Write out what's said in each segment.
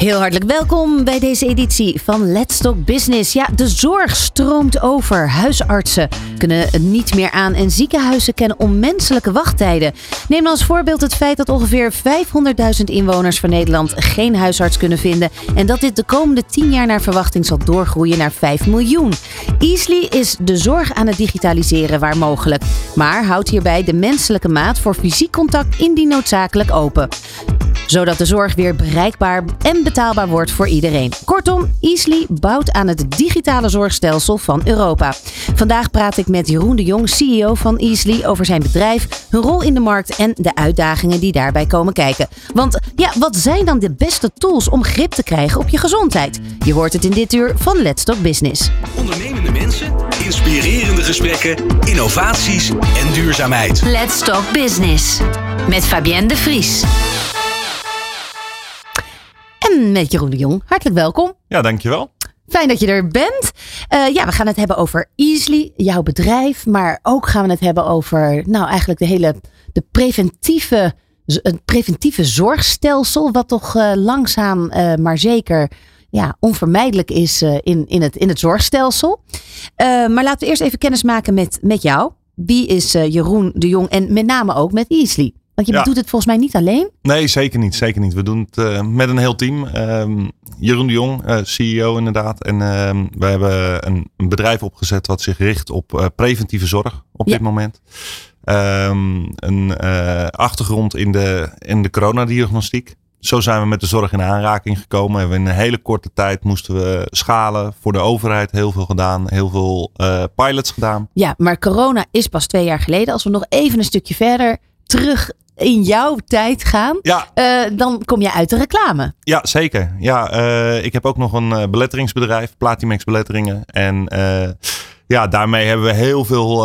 Heel hartelijk welkom bij deze editie van Let's Talk Business. Ja, de zorg stroomt over. Huisartsen kunnen het niet meer aan en ziekenhuizen kennen onmenselijke wachttijden. Neem als voorbeeld het feit dat ongeveer 500.000 inwoners van Nederland geen huisarts kunnen vinden en dat dit de komende 10 jaar naar verwachting zal doorgroeien naar 5 miljoen. Easly is de zorg aan het digitaliseren waar mogelijk, maar houdt hierbij de menselijke maat voor fysiek contact indien noodzakelijk open zodat de zorg weer bereikbaar en betaalbaar wordt voor iedereen. Kortom, Easly bouwt aan het digitale zorgstelsel van Europa. Vandaag praat ik met Jeroen de Jong, CEO van Easly, over zijn bedrijf, hun rol in de markt en de uitdagingen die daarbij komen kijken. Want ja, wat zijn dan de beste tools om grip te krijgen op je gezondheid? Je hoort het in dit uur van Let's Talk Business. Ondernemende mensen, inspirerende gesprekken, innovaties en duurzaamheid. Let's Talk Business met Fabienne de Vries. En met Jeroen de Jong. Hartelijk welkom. Ja, dankjewel. Fijn dat je er bent. Uh, ja, we gaan het hebben over Easly, jouw bedrijf. Maar ook gaan we het hebben over, nou eigenlijk de hele de preventieve, het preventieve zorgstelsel. Wat toch uh, langzaam uh, maar zeker ja, onvermijdelijk is in, in, het, in het zorgstelsel. maar laten we eerst even kennis maken met, met jou. Wie is Jeroen de Jong en met name ook met Easly? Want je doet het volgens mij niet alleen. Nee, zeker niet. Zeker niet. We doen het uh, met een heel team. Um, Jeroen de Jong, uh, CEO inderdaad. En uh, we hebben een, een, bedrijf opgezet wat zich richt op eh, preventieve zorg op ja. dit moment. Um, een achtergrond in de, in de coronadiagnostiek. Zo zijn we met de zorg in aanraking gekomen. We in een hele korte tijd moesten we schalen. Voor de overheid heel veel gedaan. Heel veel pilots gedaan. Ja, maar corona is pas twee jaar geleden. Als we nog even een stukje verder terug in jouw tijd gaan, ja. Uh, dan kom je uit de reclame. Ja, zeker. Ja, uh, ik heb ook nog een uh, beletteringsbedrijf, Platimex Beletteringen. En ja, daarmee hebben we heel veel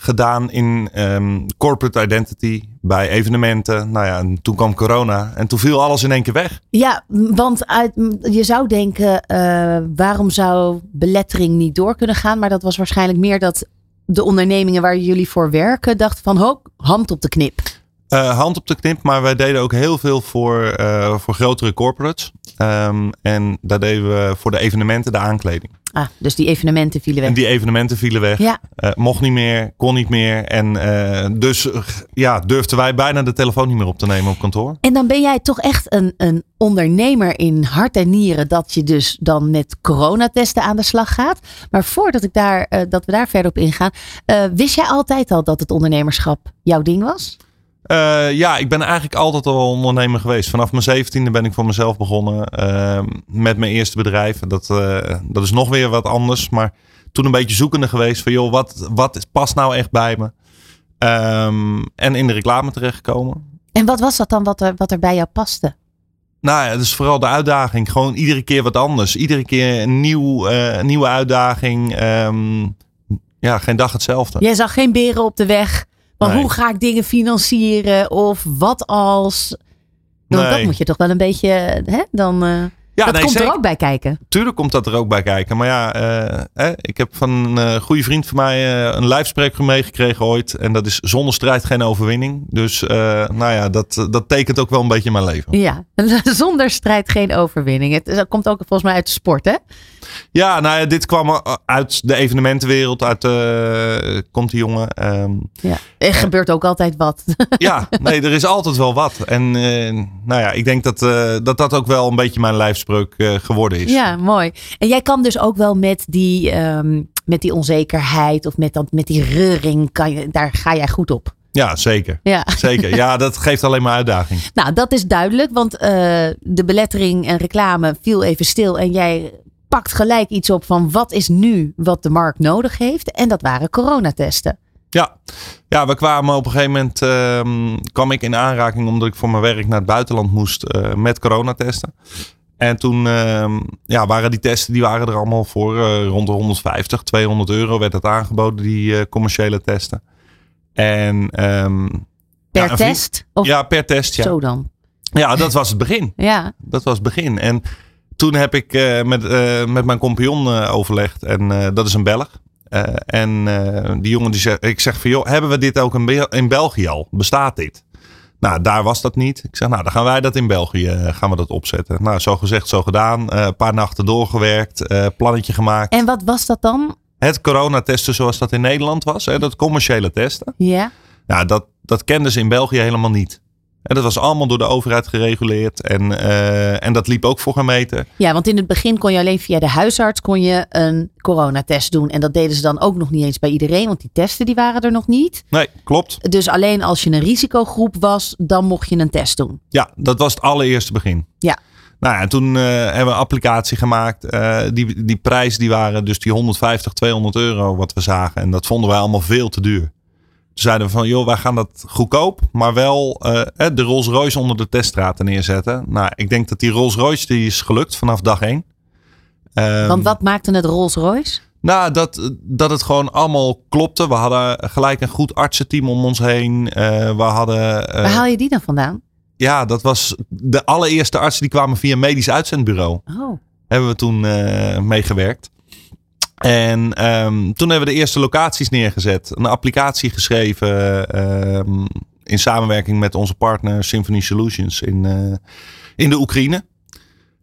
gedaan in um, corporate identity, bij evenementen. Nou ja, en toen kwam corona en toen viel alles in één keer weg. Ja, want uit, je zou denken, waarom zou belettering niet door kunnen gaan? Maar dat was waarschijnlijk meer dat de ondernemingen waar jullie voor werken dachten van, ho, hand op de knip. Uh, hand op de knip, maar wij deden ook heel veel voor, uh, voor grotere corporates. Um, en daar deden we voor de evenementen de aankleding. Ah, dus die evenementen vielen weg. En die evenementen vielen weg. Ja. Uh, mocht niet meer, kon niet meer. En dus ja, durfden wij bijna de telefoon niet meer op te nemen op kantoor. En dan ben jij toch echt een, een ondernemer in hart en nieren dat je dus dan met coronatesten aan de slag gaat. Maar voordat ik daar, dat we daar verder op ingaan, wist jij altijd al dat het ondernemerschap jouw ding was? Uh, ja, ik ben eigenlijk altijd al ondernemer geweest. Vanaf mijn zeventiende ben ik voor mezelf begonnen uh, met mijn eerste bedrijf. Dat, uh, dat is nog weer wat anders. Maar toen een beetje zoekende geweest van joh, wat, wat past nou echt bij me? Um, en in de reclame terechtgekomen. En wat was dat dan wat er, wat er bij jou paste? Nou ja, dus vooral de uitdaging. Gewoon iedere keer wat anders. Iedere keer een nieuw, nieuwe uitdaging. Um, ja, geen dag hetzelfde. Jij zag geen beren op de weg. Maar nee. hoe ga ik dingen financieren? Of wat als. Nee. Dat moet je toch wel een beetje. Hè? Dan, uh, ja, dat nee, komt zeker. er ook bij kijken. Tuurlijk komt dat er ook bij kijken. Maar ja, uh, hè, ik heb van een uh, goede vriend van mij een lijfspreker meegekregen ooit. En dat is zonder strijd geen overwinning. Dus nou ja, dat, dat tekent ook wel een beetje mijn leven. Ja, zonder strijd geen overwinning. Het, het komt ook volgens mij uit de sport, hè? Ja, nou ja, dit kwam uit de evenementenwereld. Uit uh, komt die jongen. Um, ja, er gebeurt ook altijd wat. ja, nee, er is altijd wel wat. En uh, nou ja, ik denk dat, uh, dat dat ook wel een beetje mijn lijfspreuk geworden is. Ja, mooi. En jij kan dus ook wel met die, um, met die onzekerheid of met, dat, met die reuring, kan je, daar ga jij goed op. Ja, zeker. Ja. zeker. Ja, dat geeft alleen maar uitdaging. Nou, dat is duidelijk, want uh, de belettering en reclame viel even stil en jij pakt gelijk iets op van wat is nu wat de markt nodig heeft. En dat waren coronatesten. Ja. ja, we kwamen op een gegeven moment, um, kwam ik in aanraking omdat ik voor mijn werk naar het buitenland moest uh, met coronatesten. En toen uh, ja, waren die testen, die waren er allemaal voor uh, rond de 150, 200 euro werd het aangeboden, die uh, commerciële testen. En, um, per ja, test? Of ja, per test. Ja. Zo dan. Ja, dat was het begin. Ja. Dat was het begin. En toen heb ik uh, met, uh, met mijn compagnon uh, overlegd. En dat is een Belg. Eh, en eh, die jongen die zegt, ik zeg van joh, hebben we dit ook in, Bel- in België al? Bestaat dit? Nou, daar was dat niet. Ik zeg, nou, dan gaan wij dat in België eh, gaan we dat opzetten. Nou, zo gezegd, zo gedaan. Eh, een paar nachten doorgewerkt, eh, plannetje gemaakt. En wat was dat dan? Het coronatesten zoals dat in Nederland was, hè, dat commerciële testen. Ja. Ja, dat, dat kenden ze in België helemaal niet. En dat was allemaal door de overheid gereguleerd. En, eh, en dat liep ook voor gemeten. Ja, want in het begin kon je alleen via de huisarts kon je een coronatest doen. En dat deden ze dan ook nog niet eens bij iedereen, want die testen die waren er nog niet. Nee, klopt. Dus alleen als je een risicogroep was, dan mocht je een test doen. Ja, dat was het allereerste begin. Ja. Nou ja, toen eh, hebben we een applicatie gemaakt. Eh, die, die prijs die waren dus die 150, 200 euro wat we zagen. En dat vonden wij allemaal veel te duur. Zeiden we van, joh, wij gaan dat goedkoop, maar wel eh, de Rolls Royce onder de teststraten neerzetten. Nou, ik denk dat die Rolls Royce die is gelukt vanaf dag één. Ehm, Want wat maakte het Rolls Royce? Nou, dat, dat het gewoon allemaal klopte. We hadden gelijk een goed artsenteam om ons heen. Eh, we hadden. eh, Waar haal je die dan vandaan? ja, dat was de allereerste artsen die kwamen via een medisch uitzendbureau. Oh, Hebben we toen meegewerkt. En ehm, toen hebben we de eerste locaties neergezet. Een applicatie geschreven. ehm, in samenwerking met onze partner Symphony Solutions in, eh, in de Oekraïne.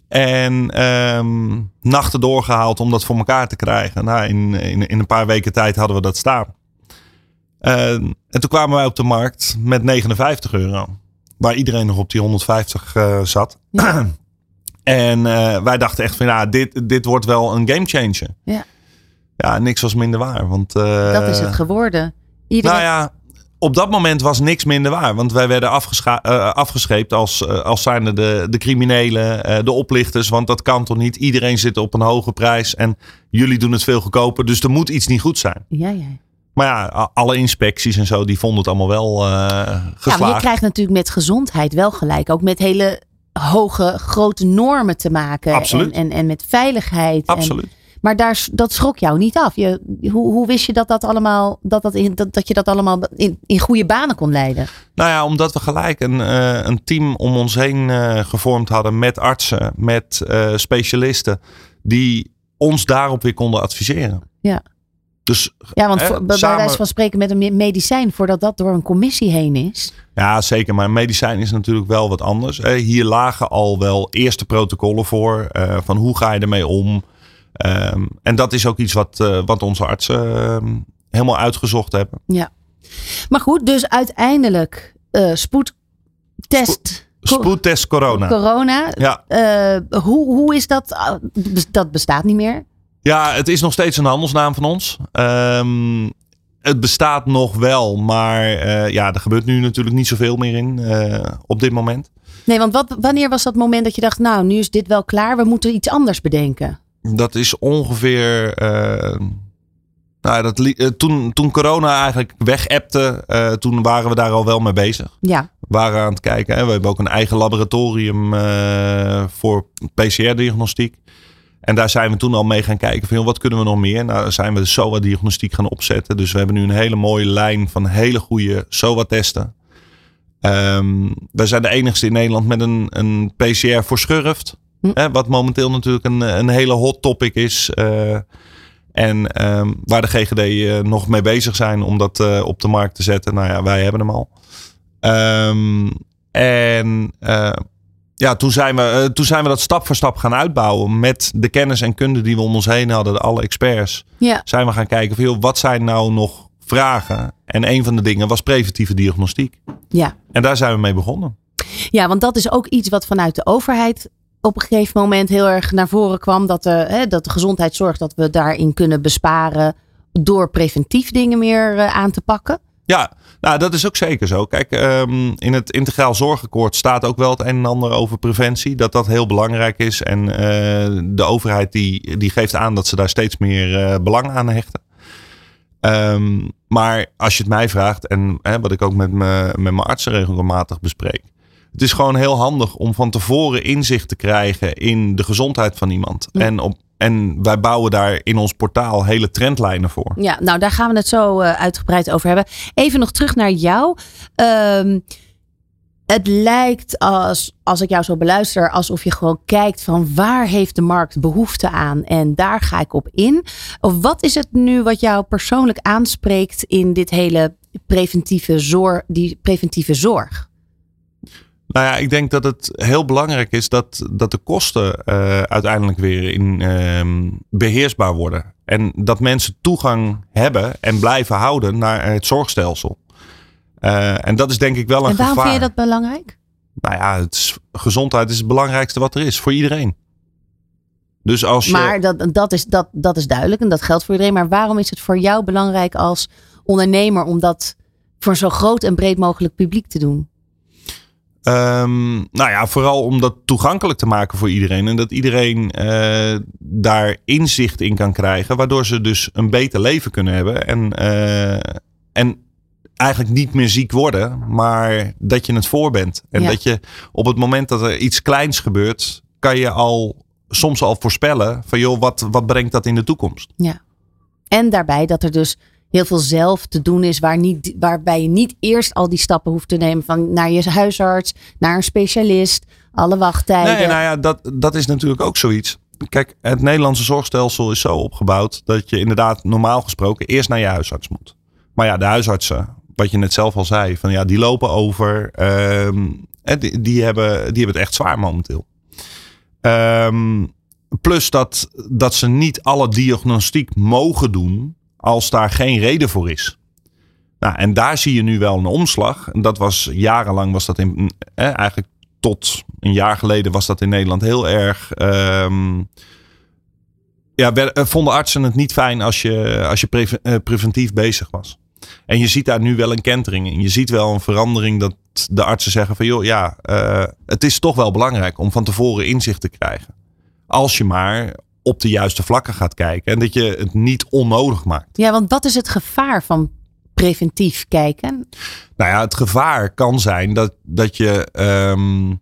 En ehm, nachten doorgehaald om dat voor elkaar te krijgen. Nou, in, in, in een paar weken tijd hadden we dat staan. En toen kwamen wij op de markt met 59 euro. Waar iedereen nog op die 150 eh, zat. en eh, wij dachten echt van ja, dit, dit wordt wel een game changer. Ja. Ja, niks was minder waar. Want, eh, dat is het geworden. Iedereen... nou ja, op dat moment was niks minder waar. Want wij werden eh, afgescheept als, eh, als zijnde de, de criminelen, de oplichters. Want dat kan toch niet? Iedereen zit op een hoge prijs en jullie doen het veel goedkoper. Dus er moet iets niet goed zijn. ja, ja. Maar ja, alle inspecties en zo, die vonden het allemaal wel Ja, geslaagd. maar je krijgt natuurlijk met gezondheid wel gelijk. Ook met hele hoge, grote normen te maken. Absoluut. En, en, en met veiligheid. En- Absoluut. Maar daar, dat schrok jou niet af. Je, hoe, hoe wist je dat, dat, allemaal, dat, dat, in, dat, dat je dat allemaal in, in goede banen kon leiden? Nou ja, omdat we gelijk een, eh, een team om ons heen eh, gevormd hadden met artsen, met eh, specialisten, die ons daarop weer konden adviseren. Ja. Dus Ja, want Hè, voor, bij samen- wijze van spreken met een me- medicijn, voordat dat door een commissie heen is. ja, zeker. Maar medicijn is natuurlijk wel wat anders. Hier lagen al wel eerste protocollen voor. van hoe ga je ermee om? Ehm, en dat is ook iets wat, eh, wat onze artsen ehm, helemaal uitgezocht hebben. Maar goed, dus uiteindelijk eh spoedtest Spoedtest corona. corona. Ja. Eh, hoe, hoe is dat? Ah, Dat bestaat niet meer. Ja, het is nog steeds een handelsnaam van ons. Ehm, het bestaat nog wel, maar ja, er gebeurt nu natuurlijk niet zoveel meer in op dit moment. Nee, want wat, wanneer was dat moment dat je dacht, nou, nu is dit wel klaar, we moeten iets anders bedenken? Dat is ongeveer. eh, nou, dat, eh, toen, toen corona eigenlijk wegappte, eh toen waren we daar al wel mee bezig. Ja, We waren aan het kijken. Hè. We hebben ook een eigen laboratorium voor PCR-diagnostiek. En daar zijn we toen al mee gaan kijken van joh, wat kunnen we nog meer? Nou, zijn we de SOA-diagnostiek gaan opzetten. Dus we hebben nu een hele mooie lijn van hele goede SOA-testen. Ehm wij zijn de enigste in Nederland met een, een PCR voor schurft. Hm. Hè, wat momenteel natuurlijk een, een hele hot topic is. eh, en ehm, waar de GGD eh, nog mee bezig zijn om dat eh, op de markt te zetten. Nou ja, wij hebben hem al. Ehm, en ja, toen zijn, we, toen zijn we dat stap voor stap gaan uitbouwen. Met de kennis en kunde die we om ons heen hadden, alle experts. ja. Zijn we gaan kijken van joh, wat zijn nou nog vragen? En een van de dingen was preventieve diagnostiek. ja. En daar zijn we mee begonnen. Ja, want dat is ook iets wat vanuit de overheid op een gegeven moment heel erg naar voren kwam. Dat de, hè, dat de gezondheidszorg, dat we daarin kunnen besparen door preventief dingen meer eh, aan te pakken. Ja, nou, dat is ook zeker zo. Kijk, ehm, in het integraal zorgakkoord staat ook wel het een en ander over preventie. Dat dat heel belangrijk is. En eh, de overheid die, die geeft aan dat ze daar steeds meer eh, belang aan hechten. Ehm, maar als je het mij vraagt, en hè, wat ik ook met, me, met mijn artsen regelmatig bespreek. Het is gewoon heel handig om van tevoren inzicht te krijgen in de gezondheid van iemand. Ja. En, op, en wij bouwen daar in ons portaal hele trendlijnen voor. Ja, nou daar gaan we het zo eh, uitgebreid over hebben. Even nog terug naar jou. Ehm, het lijkt als, als ik jou zo beluister, alsof je gewoon kijkt van waar heeft de markt behoefte aan en daar ga ik op in. Of wat is het nu wat jou persoonlijk aanspreekt in dit hele preventieve zorg, die preventieve zorg? Nou ja, ik denk dat het heel belangrijk is dat, dat de kosten uh, uiteindelijk weer in, uh, beheersbaar worden. En dat mensen toegang hebben en blijven houden naar het zorgstelsel. Uh, en dat is denk ik wel een en waarom gevaar. vind je dat belangrijk? Nou ja, het is, gezondheid is het belangrijkste wat er is voor iedereen. Dus als je... Maar dat, dat, is, dat, dat is duidelijk en dat geldt voor iedereen. Maar waarom is het voor jou belangrijk als ondernemer om dat voor zo groot en breed mogelijk publiek te doen? Um, nou ja, vooral om dat toegankelijk te maken voor iedereen. En dat iedereen uh, daar inzicht in kan krijgen. Waardoor ze dus een beter leven kunnen hebben. En, uh, en eigenlijk niet meer ziek worden. Maar dat je het voor bent. En Ja. dat je op het moment dat er iets kleins gebeurt. Kan je al soms al voorspellen. Van joh, wat, wat brengt dat in de toekomst? Ja. En daarbij dat er dus heel veel zelf te doen is, waar niet, waarbij je niet eerst al die stappen hoeft te nemen van naar je huisarts, naar een specialist, alle wachttijden. Nee, nou ja, dat, dat is natuurlijk ook zoiets. Kijk, het Nederlandse zorgstelsel is zo opgebouwd dat je inderdaad normaal gesproken eerst naar je huisarts moet. Maar ja, de huisartsen, wat je net zelf al zei, van ja, die lopen over. en die, die, hebben, die hebben het echt zwaar momenteel. Ehm, plus dat, dat ze niet alle diagnostiek mogen doen als daar geen reden voor is. Nou, en daar zie je nu wel een omslag. En dat was jarenlang was dat in, eh, eigenlijk tot een jaar geleden was dat in Nederland heel erg. ehm, ja, eh, vonden artsen het niet fijn als je, als je eh, preventief bezig was. En je ziet daar nu wel een kentering in. Je ziet wel een verandering dat de artsen zeggen van joh, ja, eh, het is toch wel belangrijk om van tevoren inzicht te krijgen. Als je maar op de juiste vlakken gaat kijken en dat je het niet onnodig maakt. Ja, want wat is het gevaar van preventief kijken? Nou ja, het gevaar kan zijn dat, dat je ehm,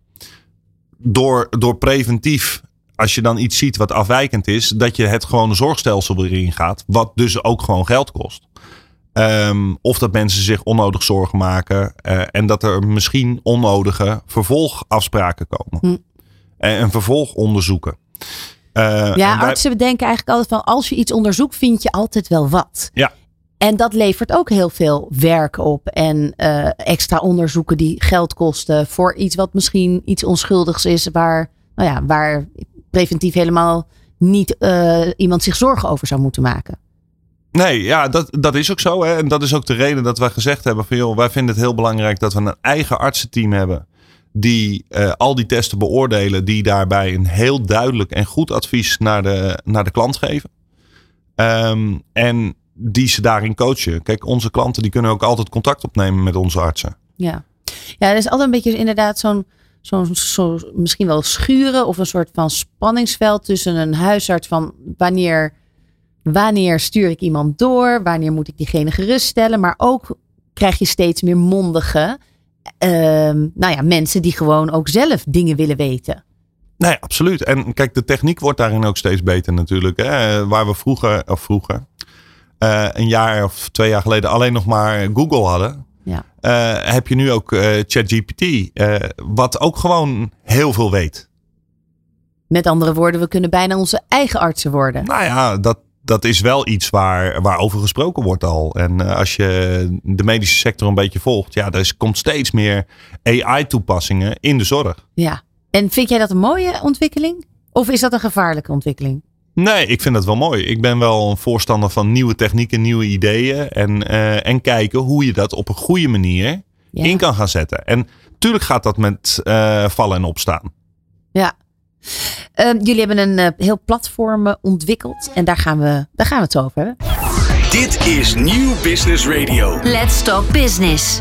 door, door preventief, als je dan iets ziet wat afwijkend is, dat je het gewone zorgstelsel weer ingaat, wat dus ook gewoon geld kost. Ehm, of dat mensen zich onnodig zorgen maken eh, en dat er misschien onnodige vervolgafspraken komen. Hm. En, en vervolgonderzoeken. Eh, Ja, wij- artsen bedenken eigenlijk altijd van als je iets onderzoekt, vind je altijd wel wat. Ja. En dat levert ook heel veel werk op en eh, extra onderzoeken die geld kosten voor iets wat misschien iets onschuldigs is, waar, nou ja, waar preventief helemaal niet eh, iemand zich zorgen over zou moeten maken. Nee, ja, dat, dat is ook zo. Hè? En dat is ook de reden dat wij gezegd hebben van joh, wij vinden het heel belangrijk dat we een eigen artsenteam hebben. Die eh, al die testen beoordelen, die daarbij een heel duidelijk en goed advies naar de, naar de klant geven. Ehm, en die ze daarin coachen. Kijk, onze klanten die kunnen ook altijd contact opnemen met onze artsen. Ja, ja er is altijd een beetje inderdaad zo'n, zo'n zo, misschien wel schuren of een soort van spanningsveld tussen een huisarts van wanneer, wanneer stuur ik iemand door, wanneer moet ik diegene geruststellen, maar ook krijg je steeds meer mondige nou ja, mensen die gewoon ook zelf dingen willen weten. Nee, absoluut. En kijk, de techniek wordt daarin ook steeds beter natuurlijk. Hè? Waar we vroeger, of vroeger, eh, een jaar of twee jaar geleden alleen nog maar Google hadden. Ja. eh, heb je nu ook eh, ChatGPT, wat ook gewoon heel veel weet. Met andere woorden, we kunnen bijna onze eigen artsen worden. Nou ja, dat, dat is wel iets waar, waarover gesproken wordt al. En eh, als je de medische sector een beetje volgt, ja, er komt steeds meer AI-toepassingen in de zorg. Ja. En vind jij dat een mooie ontwikkeling? Of is dat een gevaarlijke ontwikkeling? Nee, ik vind dat wel mooi. Ik ben wel een voorstander van nieuwe technieken, nieuwe ideeën. En, eh, en kijken hoe je dat op een goede manier Ja. in kan gaan zetten. En tuurlijk gaat dat met eh, vallen en opstaan. Ja. Ehm, jullie hebben een eh, heel platform eh, ontwikkeld en daar gaan, we, daar gaan we het over hebben. Dit is Nieuw Business Radio. Let's Talk Business.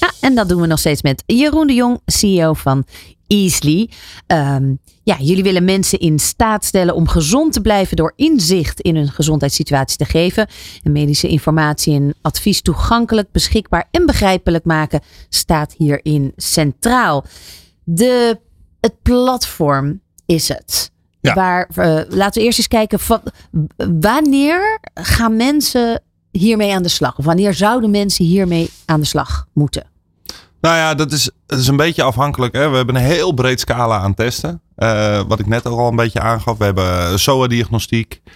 Ja, en dat doen we nog steeds met Jeroen de Jong, CEO van Easly. Ehm, ja, jullie willen mensen in staat stellen om gezond te blijven door inzicht in hun gezondheidssituatie te geven. En medische informatie en advies toegankelijk, beschikbaar en begrijpelijk maken staat hierin centraal. De, het platform is het. Ja. Waar, eh, laten we eerst eens kijken, van, wanneer gaan mensen hiermee aan de slag? Of wanneer zouden mensen hiermee aan de slag moeten? Nou ja, dat is, dat is een beetje afhankelijk. Hè? We hebben een heel breed scala aan testen. Uh, wat ik net ook al een beetje aangaf. We hebben SOA-diagnostiek. Uh,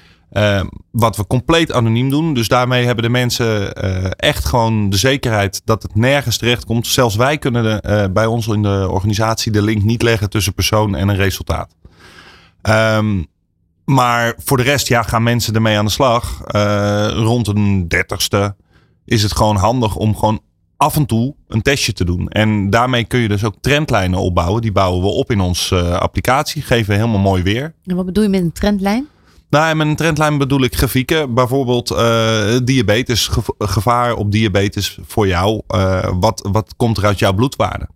wat we compleet anoniem doen. Dus daarmee hebben de mensen uh, echt gewoon de zekerheid dat het nergens terecht komt. Zelfs wij kunnen de, bij ons in de organisatie de link niet leggen tussen persoon en een resultaat. Um, maar voor de rest ja, gaan mensen ermee aan de slag. rond een dertigste is het gewoon handig om gewoon af en toe een testje te doen. En daarmee kun je dus ook trendlijnen opbouwen. Die bouwen we op in onze applicatie. Geven we helemaal mooi weer. En wat bedoel je met een trendlijn? Nou, met een trendlijn bedoel ik grafieken. Bijvoorbeeld uh, diabetes, gevaar op diabetes voor jou. Uh, wat, wat komt er uit jouw bloedwaarde?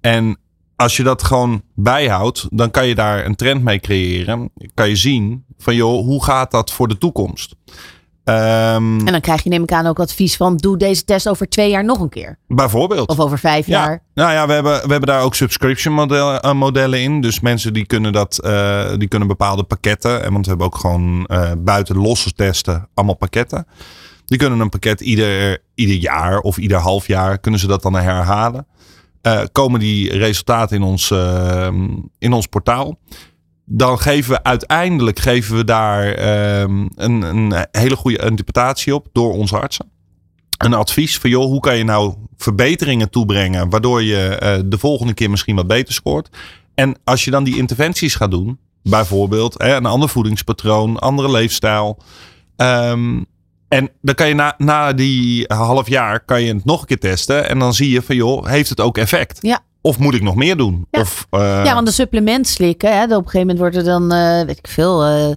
En als je dat gewoon bijhoudt, dan kan je daar een trend mee creëren. Kan je zien van joh, hoe gaat dat voor de toekomst? Um, en dan krijg je neem ik aan ook advies van doe deze test over twee jaar nog een keer. Bijvoorbeeld. Of over vijf ja. jaar. Nou ja, we hebben, we hebben daar ook subscription modellen, uh, modellen in. Dus mensen die kunnen dat, uh, die kunnen bepaalde pakketten. En want we hebben ook gewoon uh, buiten losse testen allemaal pakketten. Die kunnen een pakket ieder, ieder jaar of ieder half jaar kunnen ze dat dan herhalen. komen die resultaten in ons, in ons portaal dan geven we uiteindelijk geven we daar um, een, een, hele goede interpretatie op door onze artsen. Een advies van joh, hoe kan je nou verbeteringen toebrengen waardoor je uh, de volgende keer misschien wat beter scoort. En als je dan die interventies gaat doen, bijvoorbeeld hè, een ander voedingspatroon, andere leefstijl. Um, en dan kan je na, na die half jaar kan je het nog een keer testen. En dan zie je van joh, heeft het ook effect? Ja. Of moet ik nog meer doen? Ja, of, uh... ja want de supplement slikken. Hè, op een gegeven moment wordt er dan, uh, weet ik veel. Uh,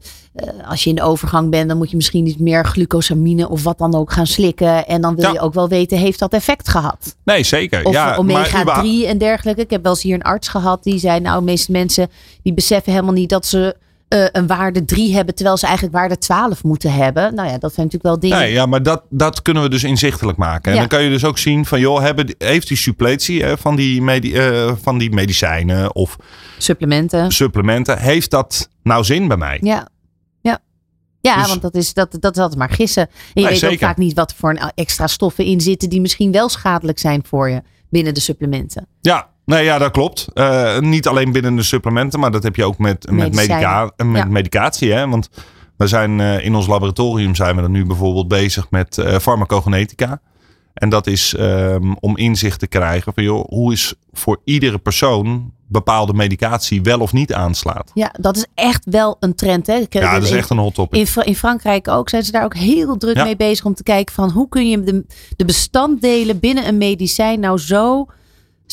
als je in de overgang bent, dan moet je misschien niet meer glucosamine of wat dan ook gaan slikken. En dan wil ja. je ook wel weten, heeft dat effect gehad? Nee, zeker. Of ja, omega 3 en dergelijke. Ik heb wel eens hier een arts gehad die zei, nou, de meeste mensen die beseffen helemaal niet dat ze uh, een waarde 3 hebben, terwijl ze eigenlijk waarde 12 moeten hebben. Nou ja, dat zijn natuurlijk wel dingen. Nee, ja, maar dat, dat kunnen we dus inzichtelijk maken. En ja. dan kan je dus ook zien van, joh, hebben, heeft die suppletie hè, van, die medi uh, van die medicijnen of supplementen. supplementen, heeft dat nou zin bij mij? Ja. Ja, ja dus, want dat is, dat, dat is altijd maar gissen. En je nee, weet zeker. ook vaak niet wat voor extra stoffen in zitten die misschien wel schadelijk zijn voor je binnen de supplementen. Ja, Nee, ja, dat klopt. Uh, niet alleen binnen de supplementen, maar dat heb je ook met, met, medica met ja. medicatie. Hè? Want we zijn uh, in ons laboratorium zijn we dan nu bijvoorbeeld bezig met uh, farmacogenetica. En dat is um, om inzicht te krijgen van joh, hoe is voor iedere persoon bepaalde medicatie wel of niet aanslaat. Ja, dat is echt wel een trend. Hè? Ja, dat is echt een hot topic. In, in Frankrijk ook zijn ze daar ook heel druk ja. mee bezig om te kijken van hoe kun je de, de bestanddelen binnen een medicijn nou zo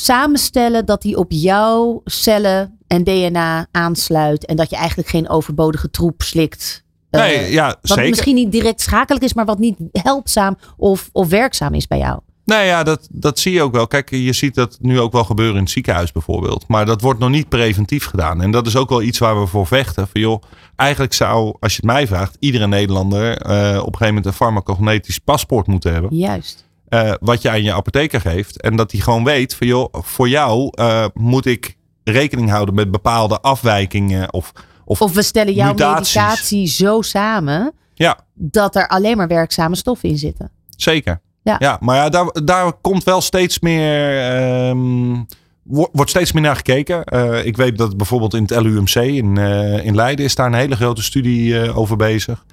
samenstellen dat die op jouw cellen en DNA aansluit. En dat je eigenlijk geen overbodige troep slikt. Nee, uh, ja, wat zeker. misschien niet direct schakelijk is, maar wat niet helpzaam of, of werkzaam is bij jou. Nou ja, dat, dat zie je ook wel. Kijk, je ziet dat nu ook wel gebeuren in het ziekenhuis bijvoorbeeld. Maar dat wordt nog niet preventief gedaan. En dat is ook wel iets waar we voor vechten. Van joh, eigenlijk zou, als je het mij vraagt, iedere Nederlander uh, op een gegeven moment een farmacogenetisch paspoort moeten hebben. Juist. Uh, wat je aan je apotheker geeft. En dat hij gewoon weet van joh, voor jou uh, moet ik rekening houden met bepaalde afwijkingen. Of, of, of we stellen jouw mutaties. medicatie zo samen ja. dat er alleen maar werkzame stoffen in zitten. Zeker. Ja, ja maar ja, daar, daar komt wel steeds meer. Um, wordt steeds meer naar gekeken. Uh, ik weet dat bijvoorbeeld in het LUMC in, uh, in Leiden is daar een hele grote studie uh, over bezig.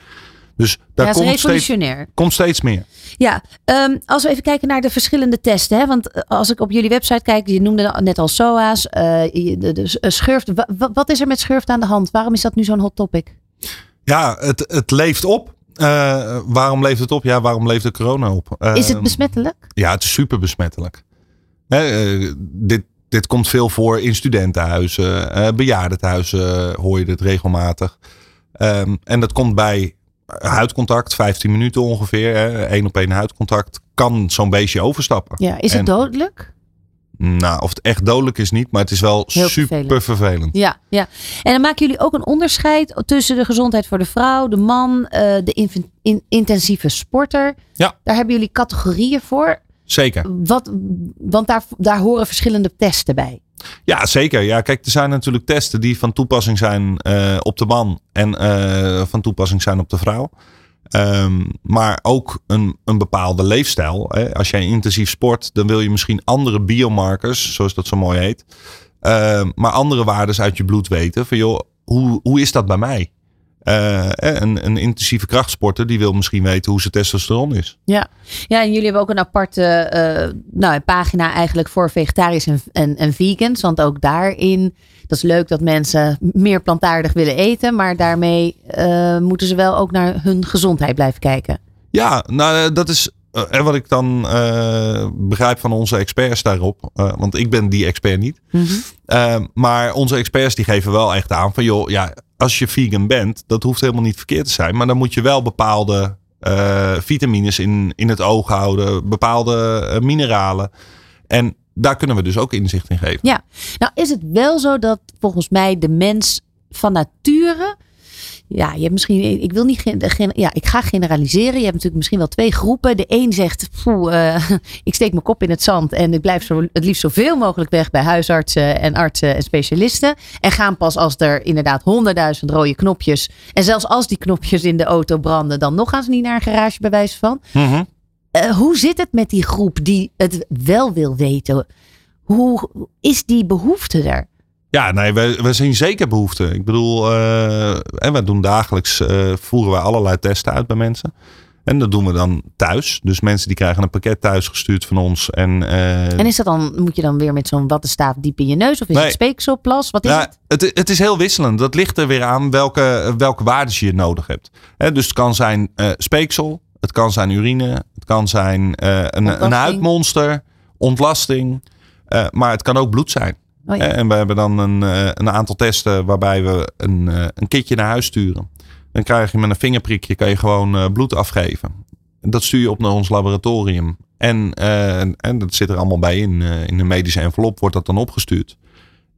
Dus daar ja, komt, revolutionair. Steeds, komt steeds meer. Ja, um, als we even kijken naar de verschillende testen. Hè? Want als ik op jullie website kijk, je noemde net al SOA's, uh, de, de, de schurft. Wat is er met schurft aan de hand? Waarom is dat nu zo'n hot topic? Ja, het, het leeft op. Uh, waarom leeft het op? Ja, waarom leeft de corona op? Uh, is het besmettelijk? Ja, het is super besmettelijk. Dit, dit komt veel voor in studentenhuizen, bejaardentehuizen hoor je dit regelmatig. Um, en dat komt bij huidcontact, 15 minuten ongeveer, één op één huidcontact, kan zo'n beestje overstappen. Ja, is het en, dodelijk? Nou, of het echt dodelijk is niet, maar het is wel Heel super vervelend. vervelend. Ja, ja. En dan maken jullie ook een onderscheid tussen de gezondheid voor de vrouw, de man, uh, de in, in, intensieve sporter. Ja. Daar hebben jullie categorieën voor. Zeker. Wat, want daar, daar horen verschillende testen bij. Ja, zeker. Ja, kijk, er zijn natuurlijk testen die van toepassing zijn uh, op de man en uh, van toepassing zijn op de vrouw. Ehm, maar ook een, een bepaalde leefstijl. Hè. Als jij intensief sport, dan wil je misschien andere biomarkers, zoals dat zo mooi heet. Ehm, maar andere waarden uit je bloed weten. Van joh, hoe, hoe is dat bij mij? Uh, een, een, intensieve krachtsporter die wil misschien weten hoe zijn testosteron is. Ja, ja en jullie hebben ook een aparte uh, nou, pagina eigenlijk voor vegetariërs en, en, en vegans. Want ook daarin, dat is leuk dat mensen meer plantaardig willen eten. Maar daarmee uh, moeten ze wel ook naar hun gezondheid blijven kijken. Ja, nou dat is en wat ik dan begrijp van onze experts daarop, want ik ben die expert niet. Mm -hmm. maar onze experts die geven wel echt aan van joh, ja, als je vegan bent, dat hoeft helemaal niet verkeerd te zijn. Maar dan moet je wel bepaalde vitamines in, in het oog houden, bepaalde mineralen. En daar kunnen we dus ook inzicht in geven. Ja, nou is het wel zo dat volgens mij de mens van nature ja, je hebt misschien, ik wil niet, ja, ik ga generaliseren. Je hebt natuurlijk misschien wel twee groepen. De een zegt, uh, ik steek mijn kop in het zand en ik blijf zo, het liefst zoveel mogelijk weg bij huisartsen en artsen en specialisten. En gaan pas als er inderdaad honderdduizend rode knopjes. En zelfs als die knopjes in de auto branden, dan nog gaan ze niet naar een garage bij wijze van. Mm hoe zit het met die groep die het wel wil weten? Hoe is die behoefte er? Ja, nee, we, we zien zeker behoefte. Ik bedoel, uh, en we doen dagelijks, uh, voeren we allerlei testen uit bij mensen. En dat doen we dan thuis. Dus mensen die krijgen een pakket thuis gestuurd van ons. En, uh, en is dat dan, moet je dan weer met zo'n wattenstaaf diep in je neus? Of is nee. het speekselplas? Wat is ja, het? het? Het is heel wisselend. Dat ligt er weer aan welke, welke waarden je nodig hebt. He, dus het kan zijn speeksel. Het kan zijn urine. Het kan zijn een, een huidmonster. Ontlasting. maar het kan ook bloed zijn. Oh, ja. En we hebben dan een, eh, een aantal testen waarbij we een, eh, een kitje naar huis sturen. Dan krijg je met een vingerprikje kan je gewoon eh, bloed afgeven. En dat stuur je op naar ons laboratorium. En, en dat zit er allemaal bij in. in een medische envelop wordt dat dan opgestuurd.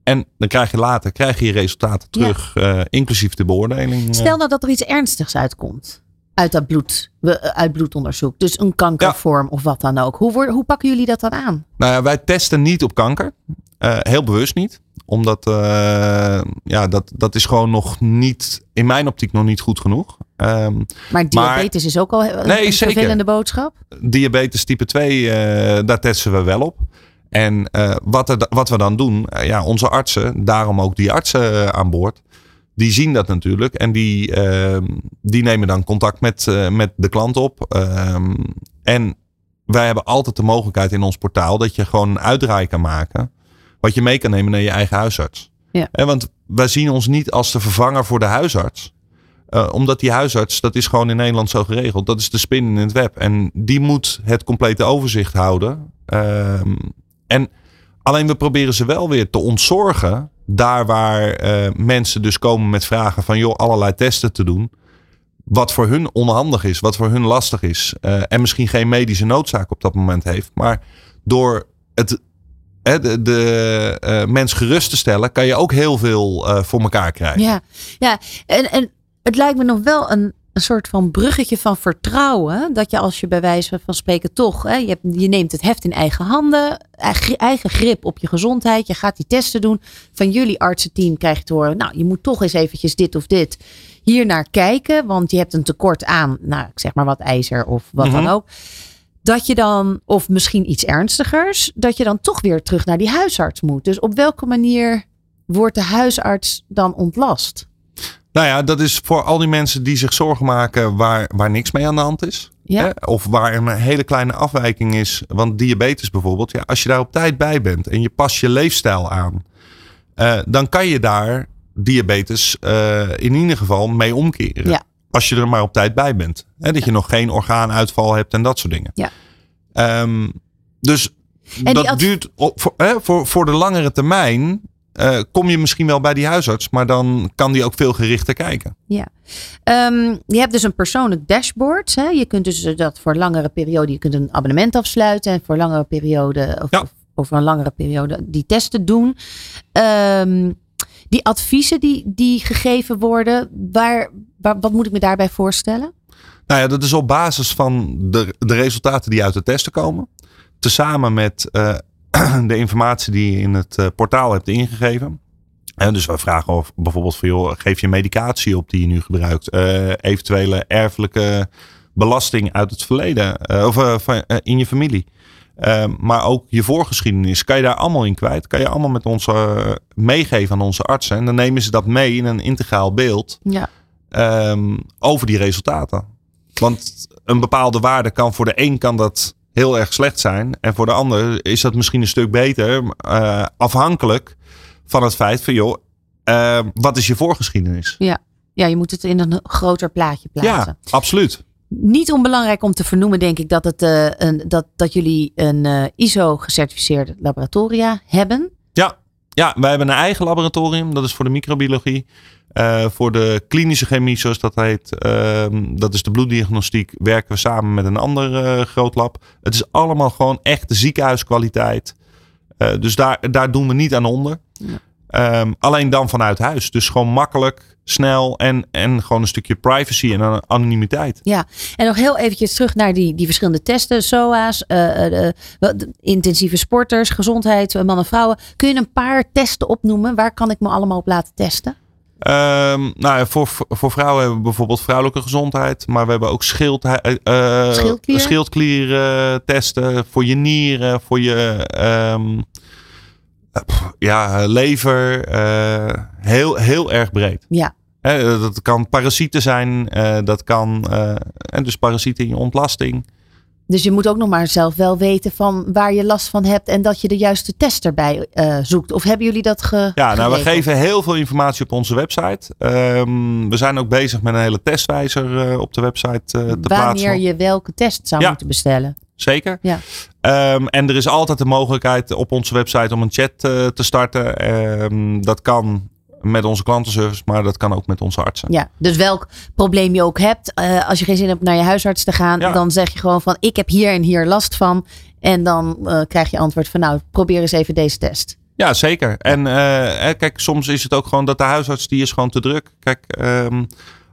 En dan krijg je later krijg je, je resultaten terug, inclusief de beoordeling. Stel nou dat er iets ernstigs uitkomt uit dat bloed, uit bloedonderzoek. Dus een kankervorm of wat dan ook. Hoe, hoe pakken jullie dat dan aan? Nou ja, wij testen niet op kanker. Uh, heel bewust niet. Omdat uh, ja, dat, dat is gewoon nog niet, in mijn optiek nog niet goed genoeg. Um, maar diabetes maar, is ook al een, nee, vervelende boodschap? Diabetes type 2, uh, daar testen we wel op. En wat, er, wat we dan doen, ja, onze artsen, daarom ook die artsen aan boord die zien dat natuurlijk en die, uh, die nemen dan contact met, met de klant op. Um, en wij hebben altijd de mogelijkheid in ons portaal dat je gewoon een uitdraai kan maken. Wat je mee kan nemen naar je eigen huisarts. Ja. En want wij zien ons niet als de vervanger voor de huisarts. Uh, omdat die huisarts, dat is gewoon in Nederland zo geregeld. Dat is de spin in het web. En die moet het complete overzicht houden. Um, en alleen we proberen ze wel weer te ontzorgen daar waar uh, mensen dus komen met vragen van joh, allerlei testen te doen. Wat voor hun onhandig is, wat voor hun lastig is. Uh, en misschien geen medische noodzaak op dat moment heeft. Maar door het, de, de uh, mens gerust te stellen, kan je ook heel veel voor elkaar krijgen. Ja, ja. En, en het lijkt me nog wel een, een soort van bruggetje van vertrouwen. Dat je als je bij wijze van spreken toch, hè, je, hebt, je neemt het heft in eigen handen, eigen grip op je gezondheid. Je gaat die testen doen. Van jullie artsenteam krijg je te horen, nou je moet toch eens eventjes dit of dit hier naar kijken. Want je hebt een tekort aan, nou ik zeg maar wat ijzer of wat mm -hmm. dan ook. Dat je dan, of misschien iets ernstigers, dat je dan toch weer terug naar die huisarts moet. Dus op welke manier wordt de huisarts dan ontlast? Nou ja, dat is voor al die mensen die zich zorgen maken waar, waar niks mee aan de hand is. Ja. Hè? Of waar een hele kleine afwijking is. Want diabetes bijvoorbeeld, ja, als je daar op tijd bij bent en je past je leefstijl aan, uh, dan kan je daar diabetes uh, in ieder geval mee omkeren. Ja. Als je er maar op tijd bij bent. Hè? Dat je nog geen orgaanuitval hebt en dat soort dingen. Ja. Um, dus en dat duurt op, voor, hè, voor, voor de langere termijn uh, kom je misschien wel bij die huisarts, maar dan kan die ook veel gerichter kijken. Ja, um, je hebt dus een persoonlijk dashboard. Hè? Je kunt dus dat voor langere periode, je kunt een abonnement afsluiten en voor langere periode, of, ja. of over een langere periode, die testen doen. Um, die adviezen die, die gegeven worden, waar, waar, wat moet ik me daarbij voorstellen? Nou ja, dat is op basis van de, de resultaten die uit de testen komen. Tezamen met uh, de informatie die je in het uh, portaal hebt ingegeven. En dus wij vragen of bijvoorbeeld van joh, geef je medicatie op die je nu gebruikt. Uh, eventuele erfelijke belasting uit het verleden. Of van, in je familie. maar ook je voorgeschiedenis. Kan je daar allemaal in kwijt. Kan je allemaal met ons meegeven aan onze artsen. En dan nemen ze dat mee in een integraal beeld. Ja. Um, over die resultaten. Want een bepaalde waarde kan voor de een kan dat heel erg slecht zijn. En voor de ander is dat misschien een stuk beter. afhankelijk van het feit van joh, uh, wat is je voorgeschiedenis? Ja. ja, je moet het in een groter plaatje plaatsen. Ja, absoluut. Niet onbelangrijk om te vernoemen, denk ik, dat, het, uh, een, dat, dat jullie een ISO-gecertificeerde laboratoria hebben. Ja. ja, wij hebben een eigen laboratorium. Dat is voor de microbiologie. voor de klinische chemie, zoals dat heet, ehm, dat is de bloeddiagnostiek, werken we samen met een ander groot lab. Het is allemaal gewoon echt ziekenhuiskwaliteit. dus daar, daar doen we niet aan onder. Um, alleen dan vanuit huis. Dus gewoon makkelijk, snel en, en gewoon een stukje privacy en anonimiteit. Ja, en nog heel eventjes terug naar die, die verschillende testen. SOA's, uh, uh, intensieve sporters, gezondheid, mannen en vrouwen. Kun je een paar testen opnoemen? Waar kan ik me allemaal op laten testen? Um, nou, voor, voor vrouwen hebben we bijvoorbeeld vrouwelijke gezondheid. Maar we hebben ook schild, uh, schildklier, schildklier testen voor je nieren, voor je... Um, ja, lever, uh, heel, heel erg breed. Ja. dat kan parasieten zijn, uh, dat kan, en dus parasieten in je ontlasting. Dus je moet ook nog maar zelf wel weten van waar je last van hebt en dat je de juiste test erbij zoekt. Of hebben jullie dat ge Ja, nou we geven heel veel informatie op onze website. Um, we zijn ook bezig met een hele testwijzer op de website te Wanneer plaatsen. Wanneer je welke test zou ja. moeten bestellen. Zeker. Ja. Um, en er is altijd de mogelijkheid op onze website om een chat uh, te starten. Um, dat kan met onze klantenservice, maar dat kan ook met onze artsen. Ja, dus welk probleem je ook hebt, uh, als je geen zin hebt naar je huisarts te gaan, Ja. dan zeg je gewoon van ik heb hier en hier last van. En dan uh, krijg je antwoord van nou, probeer eens even deze test. Ja, zeker. En kijk, soms is het ook gewoon dat de huisarts die is gewoon te druk. Kijk, um,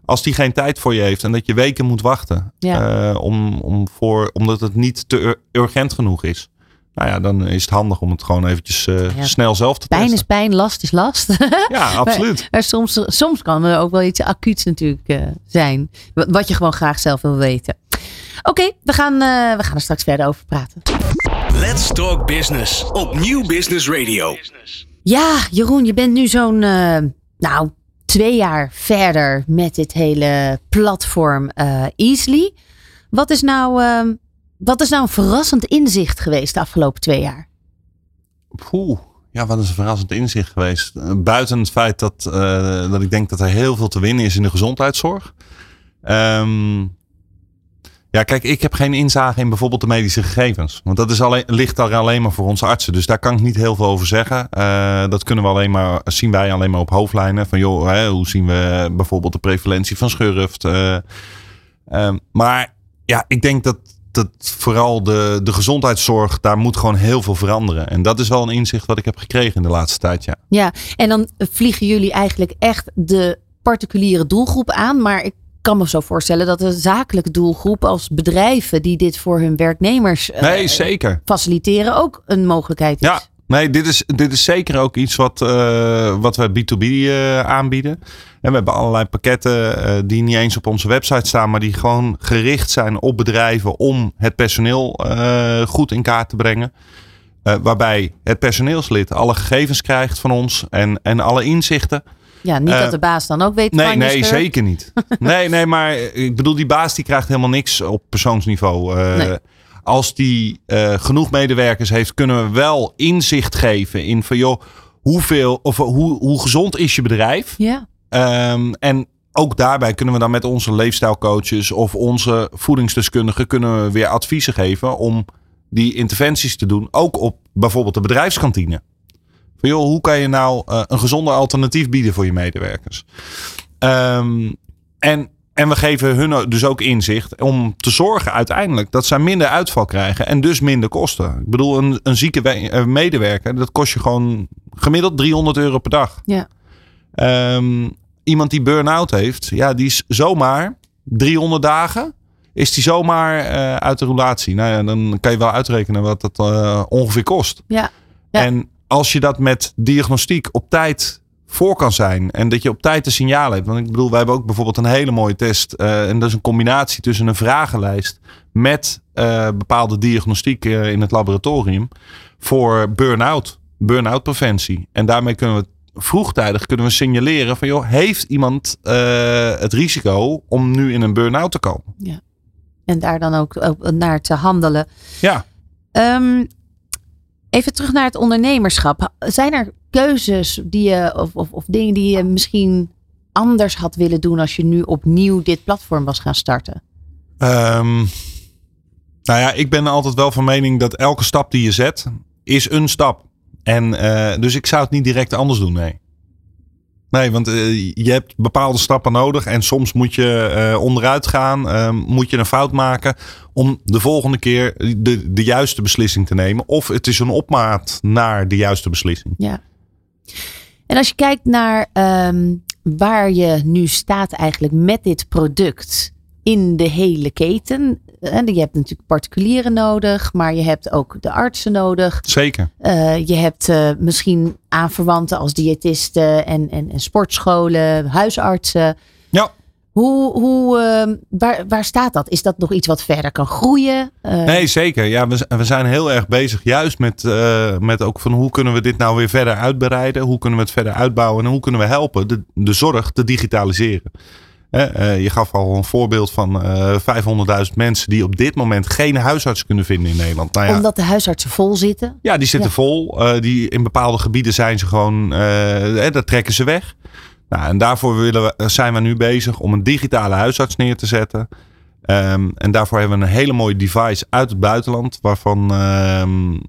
als die geen tijd voor je heeft en dat je weken moet wachten. Ja. Uh, om, om voor, omdat het niet te ur urgent genoeg is. Nou ja, dan is het handig om het gewoon eventjes uh, Ja. snel zelf te Pijn testen. is pijn, last is last. Ja, absoluut. Maar, maar soms, soms kan er ook wel iets acuuts natuurlijk uh, zijn. Wat, je gewoon graag zelf wil weten. Oké, okay, we, gaan, uh, we gaan er straks verder over praten. Let's Talk Business op Nieuw Business Radio. Ja, Jeroen, je bent nu zo'n, uh, nou, twee jaar verder met dit hele platform uh, Easily. Wat is, nou, uh, wat is nou een verrassend inzicht geweest de afgelopen twee jaar? Poeh, ja, wat is een verrassend inzicht geweest. Buiten het feit dat, uh, dat ik denk dat er heel veel te winnen is in de gezondheidszorg. Um, ja, kijk, ik heb geen inzage in bijvoorbeeld de medische gegevens. Want dat is alleen, ligt daar alleen maar voor onze artsen. Dus daar kan ik niet heel veel over zeggen. Uh, dat kunnen we alleen maar, zien wij alleen maar op hoofdlijnen. Van joh, hè, hoe zien we bijvoorbeeld de prevalentie van schurft. Uh, uh, maar ja, ik denk dat, dat vooral de, de gezondheidszorg, daar moet gewoon heel veel veranderen. En dat is wel een inzicht wat ik heb gekregen in de laatste tijd, ja. Ja, en dan vliegen jullie eigenlijk echt de particuliere doelgroep aan. Maar ik kan me zo voorstellen dat de zakelijke doelgroep als bedrijven die dit voor hun werknemers nee, uh, zeker. faciliteren ook een mogelijkheid is. Ja, nee, dit is, dit is zeker ook iets wat, uh, wat we B2B uh, aanbieden. En we hebben allerlei pakketten die niet eens op onze website staan, maar die gewoon gericht zijn op bedrijven om het personeel goed in kaart te brengen. Waarbij het personeelslid alle gegevens krijgt van ons en, en alle inzichten. Ja, niet uh, dat de baas dan ook weet nee, Nee, zeker niet. nee, nee, maar ik bedoel, die baas die krijgt helemaal niks op persoonsniveau. Uh, nee. Als die uh, genoeg medewerkers heeft, kunnen we wel inzicht geven in van joh, hoeveel of hoe, hoe gezond is je bedrijf? Ja. Um, en ook daarbij kunnen we dan met onze leefstijlcoaches of onze voedingsdeskundigen kunnen we weer adviezen geven om die interventies te doen. Ook op bijvoorbeeld de bedrijfskantine. Joh, hoe kan je nou uh, een gezonder alternatief bieden voor je medewerkers? Um, en, en we geven hun dus ook inzicht om te zorgen uiteindelijk dat zij minder uitval krijgen en dus minder kosten. Ik bedoel, een, een zieke medewerker, dat kost je gewoon gemiddeld 300 euro per dag. Ja. Um, iemand die burn-out heeft, ja, die is zomaar 300 dagen. Is die zomaar uh, uit de relatie? Nou ja, dan kan je wel uitrekenen wat dat uh, ongeveer kost. Ja. ja. En als je dat met diagnostiek op tijd voor kan zijn. En dat je op tijd de signalen hebt. Want ik bedoel, wij hebben ook bijvoorbeeld een hele mooie test. eh, en dat is een combinatie tussen een vragenlijst met eh, bepaalde diagnostiek eh, in het laboratorium. Voor burn-out, burn-out preventie. En daarmee kunnen we vroegtijdig kunnen we signaleren van joh, heeft iemand het risico om nu in een burn-out te komen? En daar dan ook, ook naar te handelen. Ja. Ehm, even terug naar het ondernemerschap. Zijn er keuzes die je, of, of, of dingen die je misschien anders had willen doen als je nu opnieuw dit platform was gaan starten? Ehm, nou ja, ik ben altijd wel van mening dat elke stap die je zet, is een stap. En eh, dus ik zou het niet direct anders doen, nee. Nee, want eh, je hebt bepaalde stappen nodig en soms moet je eh, onderuit gaan, eh, moet je een fout maken om de volgende keer de, de juiste beslissing te nemen. Of het is een opmaat naar de juiste beslissing. Ja. En als je kijkt naar ehm, waar je nu staat eigenlijk met dit product in de hele keten. En je hebt natuurlijk particulieren nodig, maar je hebt ook de artsen nodig. Zeker. Uh, je hebt uh, misschien aanverwanten als diëtisten en, en, en sportscholen, huisartsen. Ja. Hoe, hoe, uh, waar, waar staat dat? Is dat nog iets wat verder kan groeien? Uh, nee, zeker. Ja, we, we zijn heel erg bezig juist met, uh, met ook van hoe kunnen we dit nou weer verder uitbreiden? Hoe kunnen we het verder uitbouwen? En hoe kunnen we helpen de, de zorg te digitaliseren? Uh, je gaf al een voorbeeld van uh, 500.000 mensen die op dit moment geen huisarts kunnen vinden in Nederland. Nou ja, Omdat de huisartsen vol zitten? Ja, die zitten ja. vol. Uh, die, in bepaalde gebieden zijn ze gewoon, daar trekken ze weg. Nou, en daarvoor willen we, zijn we nu bezig om een digitale huisarts neer te zetten. Um, en daarvoor hebben we een hele mooie device uit het buitenland, waarvan um,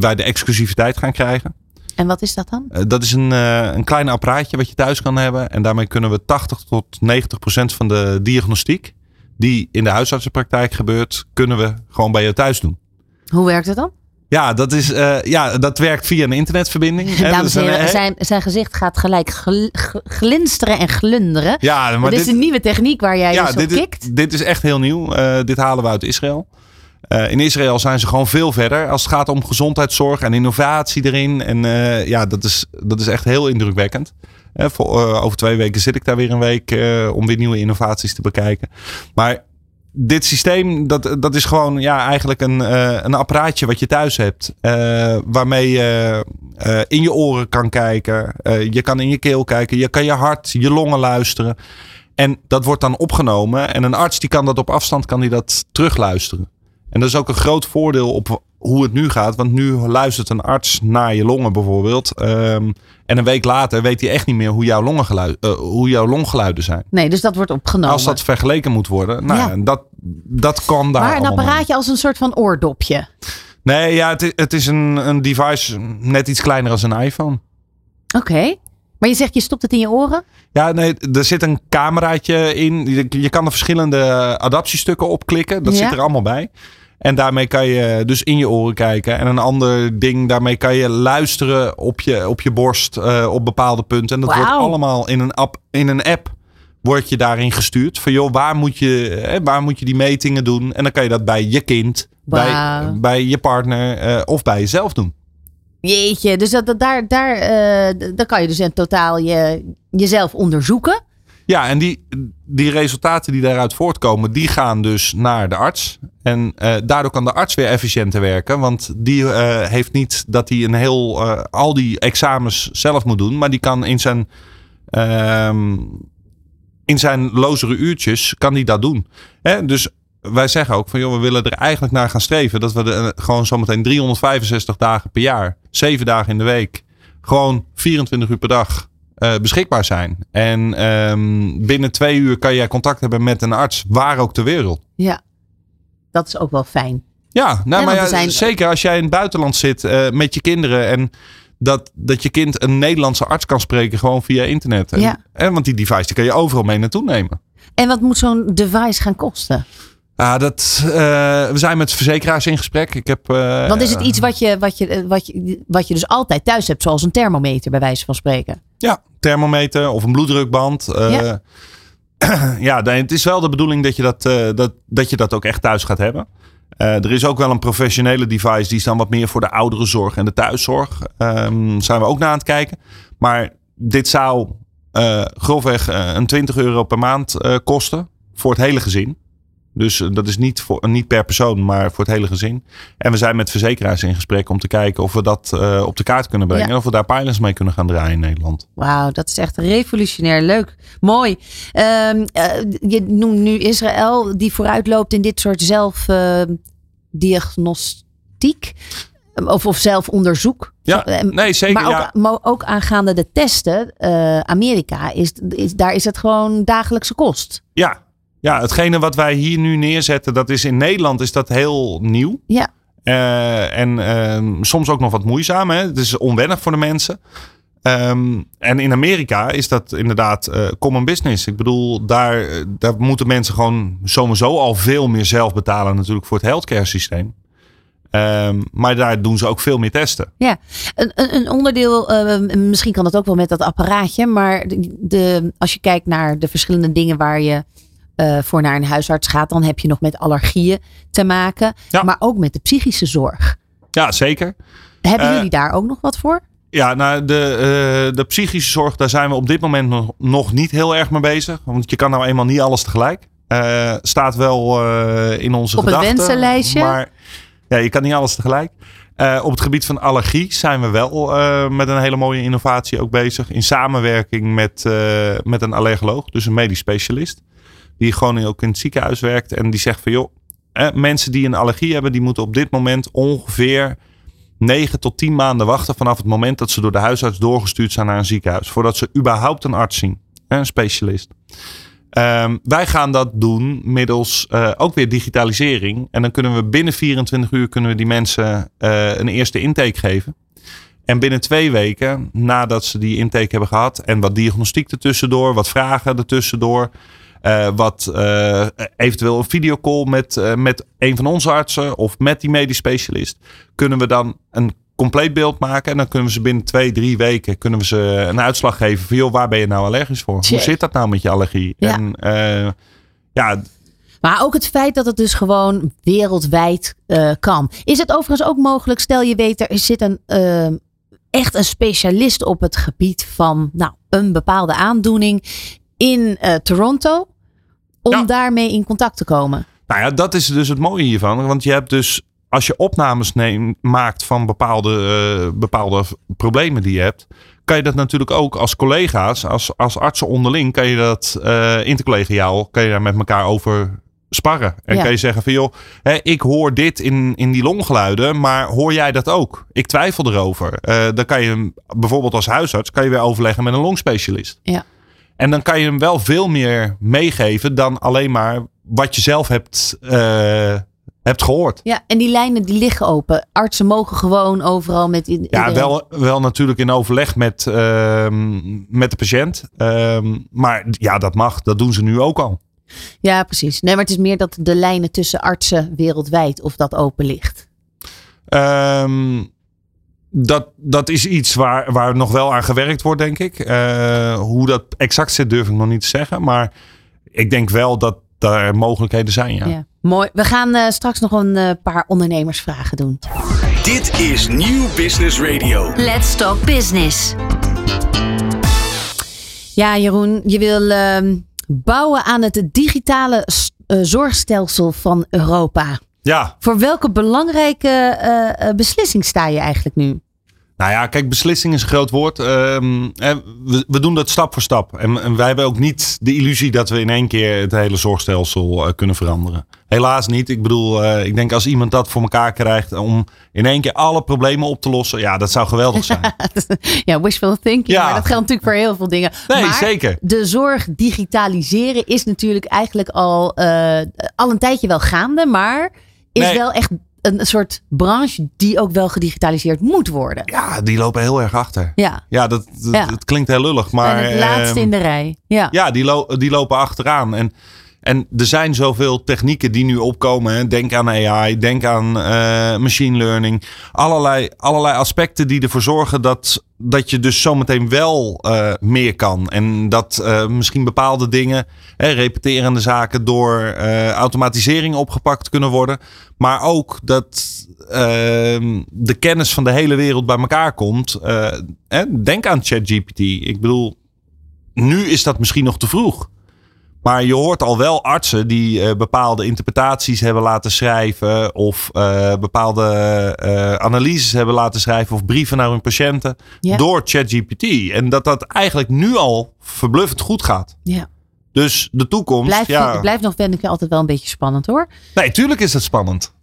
wij de exclusiviteit gaan krijgen. En wat is dat dan? Uh, dat is een, uh, een klein apparaatje wat je thuis kan hebben. En daarmee kunnen we 80 tot 90 procent van de diagnostiek die in de huisartsenpraktijk gebeurt, kunnen we gewoon bij je thuis doen. Hoe werkt het dan? Ja, dat, is, uh, ja, dat werkt via een internetverbinding. Dames en heren, zijn, zijn gezicht gaat gelijk gl glinsteren en glunderen. Ja, maar dit, is een nieuwe techniek waar jij ja, dus op dit kikt. Is, dit is echt heel nieuw. Uh, dit halen we uit Israël. Uh, in Israël zijn ze gewoon veel verder als het gaat om gezondheidszorg en innovatie erin. En uh, ja, dat is, dat is echt heel indrukwekkend. Uh, voor, over twee weken zit ik daar weer een week om weer nieuwe innovaties te bekijken. Maar dit systeem, dat, dat is gewoon ja, eigenlijk een, een apparaatje wat je thuis hebt. waarmee je in je oren kan kijken. je kan in je keel kijken. Je kan je hart, je longen luisteren. En dat wordt dan opgenomen. En een arts die kan dat op afstand kan die dat terugluisteren. En dat is ook een groot voordeel op hoe het nu gaat. Want nu luistert een arts naar je longen bijvoorbeeld. Um, en een week later weet hij echt niet meer hoe jouw, longengeluid, uh, hoe jouw longgeluiden zijn. Nee, dus dat wordt opgenomen. Als dat vergeleken moet worden. Nou, ja. dat, dat kan daar Maar een apparaatje als een soort van oordopje. Nee, ja, het, het is een, een device net iets kleiner als een iPhone. Oké. Okay. Maar je zegt je stopt het in je oren? Ja, nee, er zit een cameraatje in. Je, je kan er verschillende adaptiestukken opklikken. Dat ja. zit er allemaal bij. En daarmee kan je dus in je oren kijken. En een ander ding, daarmee kan je luisteren op je, op je borst uh, op bepaalde punten. En dat wow. wordt allemaal in een, app, in een app word je daarin gestuurd. Van joh, waar moet, je, hè, waar moet je die metingen doen? En dan kan je dat bij je kind, wow. bij, bij je partner uh, of bij jezelf doen. Jeetje, dus dat, dat, daar, daar, uh, dan kan je dus in totaal je, jezelf onderzoeken. Ja, en die, die resultaten die daaruit voortkomen, die gaan dus naar de arts. En uh, daardoor kan de arts weer efficiënter werken. Want die uh, heeft niet dat hij een heel, uh, al die examens zelf moet doen. Maar die kan in zijn, in zijn lozere uurtjes, kan die dat doen. Hè? Dus wij zeggen ook van joh, we willen er eigenlijk naar gaan streven. Dat we de, gewoon zometeen 365 dagen per jaar, 7 dagen in de week, gewoon 24 uur per dag uh, beschikbaar zijn. En um, binnen twee uur kan jij contact hebben met een arts, waar ook ter wereld. Ja, dat is ook wel fijn. Ja, nou, Ja, maar ja, er zijn- zeker als jij in het buitenland zit uh, met je kinderen en dat, dat je kind een Nederlandse arts kan spreken gewoon via internet. En, Ja. en, want die device die kan je overal mee naartoe nemen. En wat moet zo'n device gaan kosten? Ah, dat, uh, we zijn met verzekeraars in gesprek. Ik heb, uh, Want is het iets wat je, wat, je, eh, wat, je, wat je dus altijd thuis hebt, zoals een thermometer, bij wijze van spreken? Ja, thermometer of een bloeddrukband. Uh, Ja. ja, nee, het is wel de bedoeling dat je dat, uh, dat, dat, je dat ook echt thuis gaat hebben. Uh, er is ook wel een professionele device, die is dan wat meer voor de ouderenzorg en de thuiszorg. Um, zijn we ook naar aan het kijken. Maar dit zou uh, grofweg uh, een 20 euro per maand kosten voor het hele gezin. Dus dat is niet, voor, niet per persoon, maar voor het hele gezin. En we zijn met verzekeraars in gesprek om te kijken of we dat op de kaart kunnen brengen. Ja. En of we daar pilots mee kunnen gaan draaien in Nederland. Wauw, dat is echt revolutionair. Leuk. Mooi. Uh, je noemt nu Israël, die vooruitloopt in dit soort zelfdiagnostiek. Of, of zelfonderzoek. Ja, nee, zeker. Maar ook, ja. ook aangaande de testen, Amerika, is, is, daar is het gewoon dagelijkse kost. Ja. Ja, hetgene wat wij hier nu neerzetten, dat is in Nederland is dat heel nieuw. Ja. Uh, en uh, soms ook nog wat moeizaam. Hè? Het is onwennig voor de mensen. Um, en in Amerika is dat inderdaad uh, common business. Ik bedoel, daar, daar moeten mensen gewoon sowieso al veel meer zelf betalen natuurlijk voor het healthcare systeem. Um, maar daar doen ze ook veel meer testen. Ja, een, een onderdeel, uh, misschien kan het ook wel met dat apparaatje, maar de, als je kijkt naar de verschillende dingen waar je uh, voor naar een huisarts gaat, dan heb je nog met allergieën te maken, ja. maar ook met de psychische zorg. Ja, zeker. Hebben uh, jullie daar ook nog wat voor? Ja, nou, de, de psychische zorg, daar zijn we op dit moment nog, nog niet heel erg mee bezig. Want je kan nou eenmaal niet alles tegelijk. staat wel in onze op gedachten. Op het wensenlijstje? Maar ja, je kan niet alles tegelijk. Uh, op het gebied van allergie zijn we wel uh, met een hele mooie innovatie ook bezig. In samenwerking met, uh, met een allergoloog, dus een medisch specialist. Die gewoon ook in het ziekenhuis werkt. En die zegt van joh, mensen die een allergie hebben, die moeten op dit moment ongeveer 9 tot 10 maanden wachten vanaf het moment dat ze door de huisarts doorgestuurd zijn naar een ziekenhuis. Voordat ze überhaupt een arts zien, een specialist. Um, wij gaan dat doen middels uh, ook weer digitalisering. En dan kunnen we binnen 24 uur kunnen we die mensen uh, een eerste intake geven. En binnen twee weken, nadat ze die intake hebben gehad en wat diagnostiek ertussendoor, wat vragen ertussendoor, uh, wat eventueel een videocall met, met een van onze artsen of met die medisch specialist, kunnen we dan een compleet beeld maken. En dan kunnen we ze binnen twee, drie weken kunnen we ze een uitslag geven van joh, waar ben je nou allergisch voor? Hoe zit dat nou met je allergie? Ja. En ja. Maar ook het feit dat het dus gewoon wereldwijd uh, kan. Is het overigens ook mogelijk, stel je weet, er zit een uh, echt een specialist op het gebied van nou, een bepaalde aandoening in Toronto, om ja. daarmee in contact te komen. Nou ja, dat is dus het mooie hiervan. Want je hebt dus als je opnames neemt, maakt van bepaalde, uh, bepaalde problemen die je hebt, kan je dat natuurlijk ook als collega's, als, als artsen onderling, kan je dat uh, intercollegiaal, kan je daar met elkaar over sparren. En ja. kan je zeggen van joh, hè, ik hoor dit in, in die longgeluiden, maar hoor jij dat ook? Ik twijfel erover. Uh, dan kan je bijvoorbeeld als huisarts, kan je weer overleggen met een longspecialist. Ja. En dan kan je hem wel veel meer meegeven dan alleen maar wat je zelf hebt uh, hebt gehoord. Ja, en die lijnen die liggen open. Artsen mogen gewoon overal met iedereen. Ja, wel, wel natuurlijk in overleg met, uh, met de patiënt. Uh, maar ja, dat mag. Dat doen ze nu ook al. Ja, precies. Nee, maar het is meer dat de lijnen tussen artsen wereldwijd of dat open ligt. Um, dat, dat is iets waar, waar nog wel aan gewerkt wordt, denk ik. Uh, hoe dat exact zit, durf ik nog niet te zeggen. Maar ik denk wel dat daar mogelijkheden zijn, ja. ja. Mooi. We gaan uh, straks nog een uh, paar ondernemersvragen doen. Dit is Nieuw Business Radio. Let's Talk Business. Ja, Jeroen, je wil uh, bouwen aan het digitale uh, zorgstelsel van Europa. Ja. Voor welke belangrijke beslissing sta je eigenlijk nu? Nou ja, kijk, beslissing is een groot woord. Um, we, we, doen dat stap voor stap. En, en, wij hebben ook niet de illusie dat we in één keer het hele zorgstelsel uh, kunnen veranderen. Helaas niet. Ik bedoel, uh, ik denk als iemand dat voor elkaar krijgt om in één keer alle problemen op te lossen. Ja, dat zou geweldig zijn. ja, wishful thinking. Ja. Maar dat geldt natuurlijk voor heel veel dingen. Nee, maar zeker. De zorg digitaliseren is natuurlijk eigenlijk al, uh, al een tijdje wel gaande. Maar is nee. wel echt een soort branche die ook wel gedigitaliseerd moet worden. Ja, die lopen heel erg achter. Ja, ja dat, dat, ja. dat klinkt heel lullig. Maar, en het laatste uh, in de rij. Ja, ja die, lo die lopen achteraan. En, en er zijn zoveel technieken die nu opkomen. Hè. Denk aan AI, denk aan uh, machine learning. Allerlei, allerlei aspecten die ervoor zorgen dat, dat je dus zometeen wel uh, meer kan. En dat uh, misschien bepaalde dingen, hè, repeterende zaken, door automatisering opgepakt kunnen worden. Maar ook dat ehm, de kennis van de hele wereld bij elkaar komt. eh, denk aan ChatGPT. Ik bedoel, nu is dat misschien nog te vroeg. Maar je hoort al wel artsen die eh, bepaalde interpretaties hebben laten schrijven. Of eh, bepaalde eh, analyses hebben laten schrijven. Of brieven naar hun patiënten. Ja. Door ChatGPT. En dat dat eigenlijk nu al verbluffend goed gaat. Ja. Dus de toekomst. Blijft, ja. blijft nog ben ik altijd wel een beetje spannend hoor. Nee, tuurlijk is het spannend.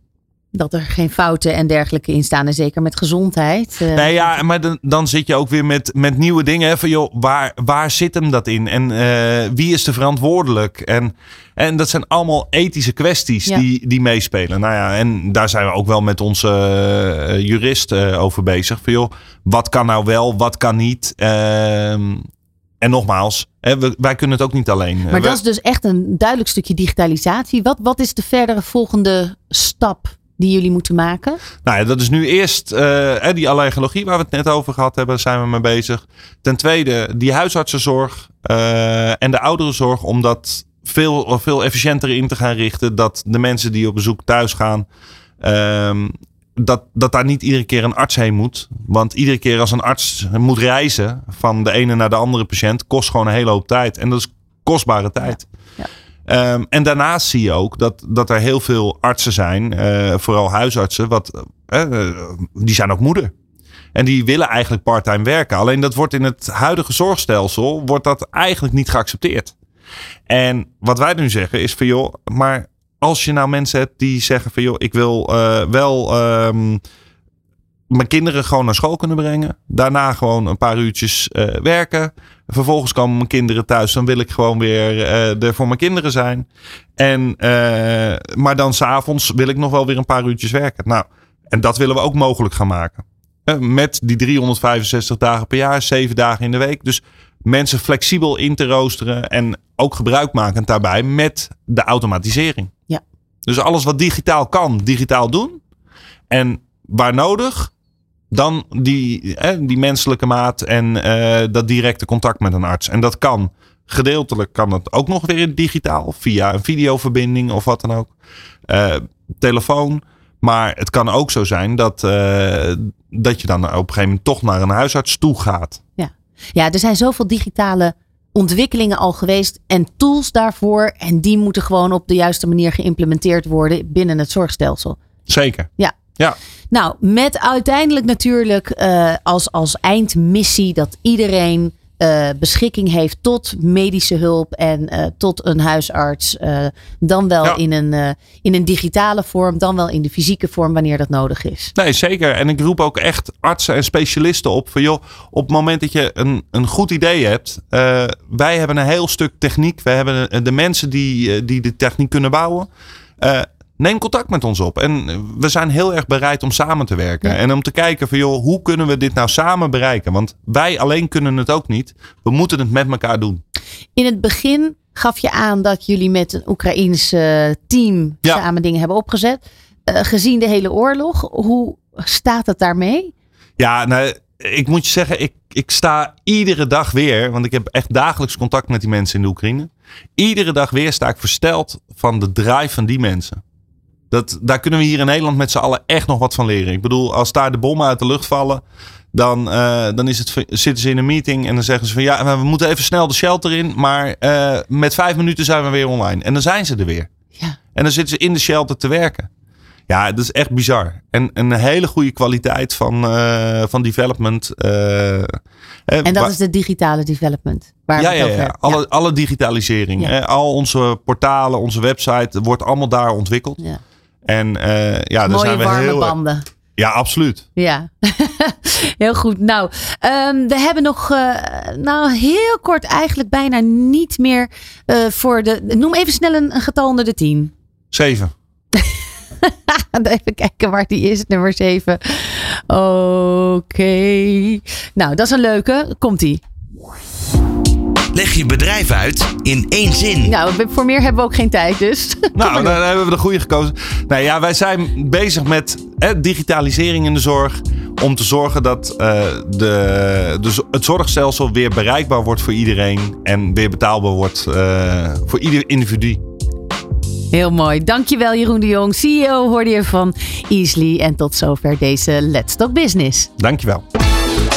Dat er geen fouten en dergelijke in staan. En zeker met gezondheid. eh, Nee, ja, maar dan, dan zit je ook weer met, met nieuwe dingen. hè, Van joh, waar, waar zit hem dat in? En eh, wie is er verantwoordelijk? En, en dat zijn allemaal ethische kwesties Ja. die, die meespelen. Nou ja, en daar zijn we ook wel met onze eh, jurist over bezig. Van joh, wat kan nou wel, wat kan niet? Ehm, en nogmaals, wij kunnen het ook niet alleen. Maar dat is dus echt een duidelijk stukje digitalisatie. Wat, wat is de verdere volgende stap die jullie moeten maken? Nou ja, dat is nu eerst hè, die allergologie waar we het net over gehad hebben, zijn we mee bezig. Ten tweede die huisartsenzorg eh, en de ouderenzorg, om dat veel, veel efficiënter in te gaan richten. Dat de mensen die op bezoek thuis gaan, ehm, dat, dat daar niet iedere keer een arts heen moet. Want iedere keer als een arts moet reizen van de ene naar de andere patiënt, kost gewoon een hele hoop tijd. En dat is kostbare tijd. Ja. Ehm, en daarnaast zie je ook dat, dat er heel veel artsen zijn, eh, vooral huisartsen, wat, eh, eh, die zijn ook moeder. En die willen eigenlijk parttime werken. Alleen dat wordt in het huidige zorgstelsel wordt dat eigenlijk niet geaccepteerd. En wat wij nu zeggen is van joh, maar als je nou mensen hebt die zeggen van joh, ik wil wel ehm, mijn kinderen gewoon naar school kunnen brengen. Daarna gewoon een paar uurtjes werken. Vervolgens komen mijn kinderen thuis. Dan wil ik gewoon weer eh, er voor mijn kinderen zijn. En, eh, maar dan s'avonds wil ik nog wel weer een paar uurtjes werken. Nou, en dat willen we ook mogelijk gaan maken. Eh, met die 365 dagen per jaar, 7 dagen in de week. Dus mensen flexibel in te roosteren. En ook gebruikmakend daarbij met de automatisering. Ja. Dus alles wat digitaal kan, digitaal doen. En waar nodig, dan die, eh, die menselijke maat en eh, dat directe contact met een arts. En dat kan. Gedeeltelijk kan het ook nog weer digitaal, via een videoverbinding of wat dan ook. Eh, telefoon. Maar het kan ook zo zijn dat, eh, dat je dan op een gegeven moment toch naar een huisarts toe gaat. Ja, er zijn zoveel digitale ontwikkelingen al geweest en tools daarvoor. En die moeten gewoon op de juiste manier geïmplementeerd worden binnen het zorgstelsel. Zeker. Ja. Ja. Nou, met uiteindelijk natuurlijk eh, als, als eindmissie dat iedereen eh, beschikking heeft tot medische hulp en eh, tot een huisarts. dan wel Ja. in, een, in een digitale vorm, dan wel in de fysieke vorm wanneer dat nodig is. Nee, zeker. En ik roep ook echt artsen en specialisten op. Van joh, op het moment dat je een, een goed idee hebt. wij hebben een heel stuk techniek. Wij hebben de mensen die, die de techniek kunnen bouwen. Eh, neem contact met ons op. En we zijn heel erg bereid om samen te werken. Ja. En om te kijken van joh, hoe kunnen we dit nou samen bereiken? Want wij alleen kunnen het ook niet. We moeten het met elkaar doen. In het begin gaf je aan dat jullie met een Oekraïns eh, team Ja. samen dingen hebben opgezet. Eh, gezien de hele oorlog, hoe staat het daarmee? Ja, nou, ik moet je zeggen, ik, ik sta iedere dag weer, want ik heb echt dagelijks contact met die mensen in de Oekraïne. Iedere dag weer sta ik versteld van de drive van die mensen. Dat, daar kunnen we hier in Nederland met z'n allen echt nog wat van leren. Ik bedoel, als daar de bommen uit de lucht vallen, dan, eh, dan is het, zitten ze in een meeting en dan zeggen ze van ja, we moeten even snel de shelter in, maar eh, met vijf minuten zijn we weer online. En dan zijn ze er weer. Ja. En dan zitten ze in de shelter te werken. Ja, dat is echt bizar. En een hele goede kwaliteit van, eh, van development. En dat is de digitale development. Waar ja, we ja, ja. hebben. Alle, alle digitalisering. Ja. hè. Al onze portalen, onze website wordt allemaal daar ontwikkeld. Ja. En eh, ja, daar Mooie zijn we warme heel. banden. Ja, absoluut. Ja, heel goed. Nou, ehm, we hebben nog, eh, nou heel kort eigenlijk bijna niet meer eh, voor de. Noem even snel een, een getal onder de tien. Zeven. Even kijken waar die is, nummer 7. Oké. Nou, dat is een leuke. Komt-ie. Leg je bedrijf uit in één zin. Nou, voor meer hebben we ook geen tijd, dus. Nou, dan hebben we de goede gekozen. Nou ja, wij zijn bezig met hè, digitalisering in de zorg. Om te zorgen dat eh, de, het zorgstelsel weer bereikbaar wordt voor iedereen. En weer betaalbaar wordt eh, voor ieder individu. Heel mooi. Dankjewel Jeroen de Jong, CEO hoorde je van Easly. En tot zover deze Let's Talk Business. Dankjewel.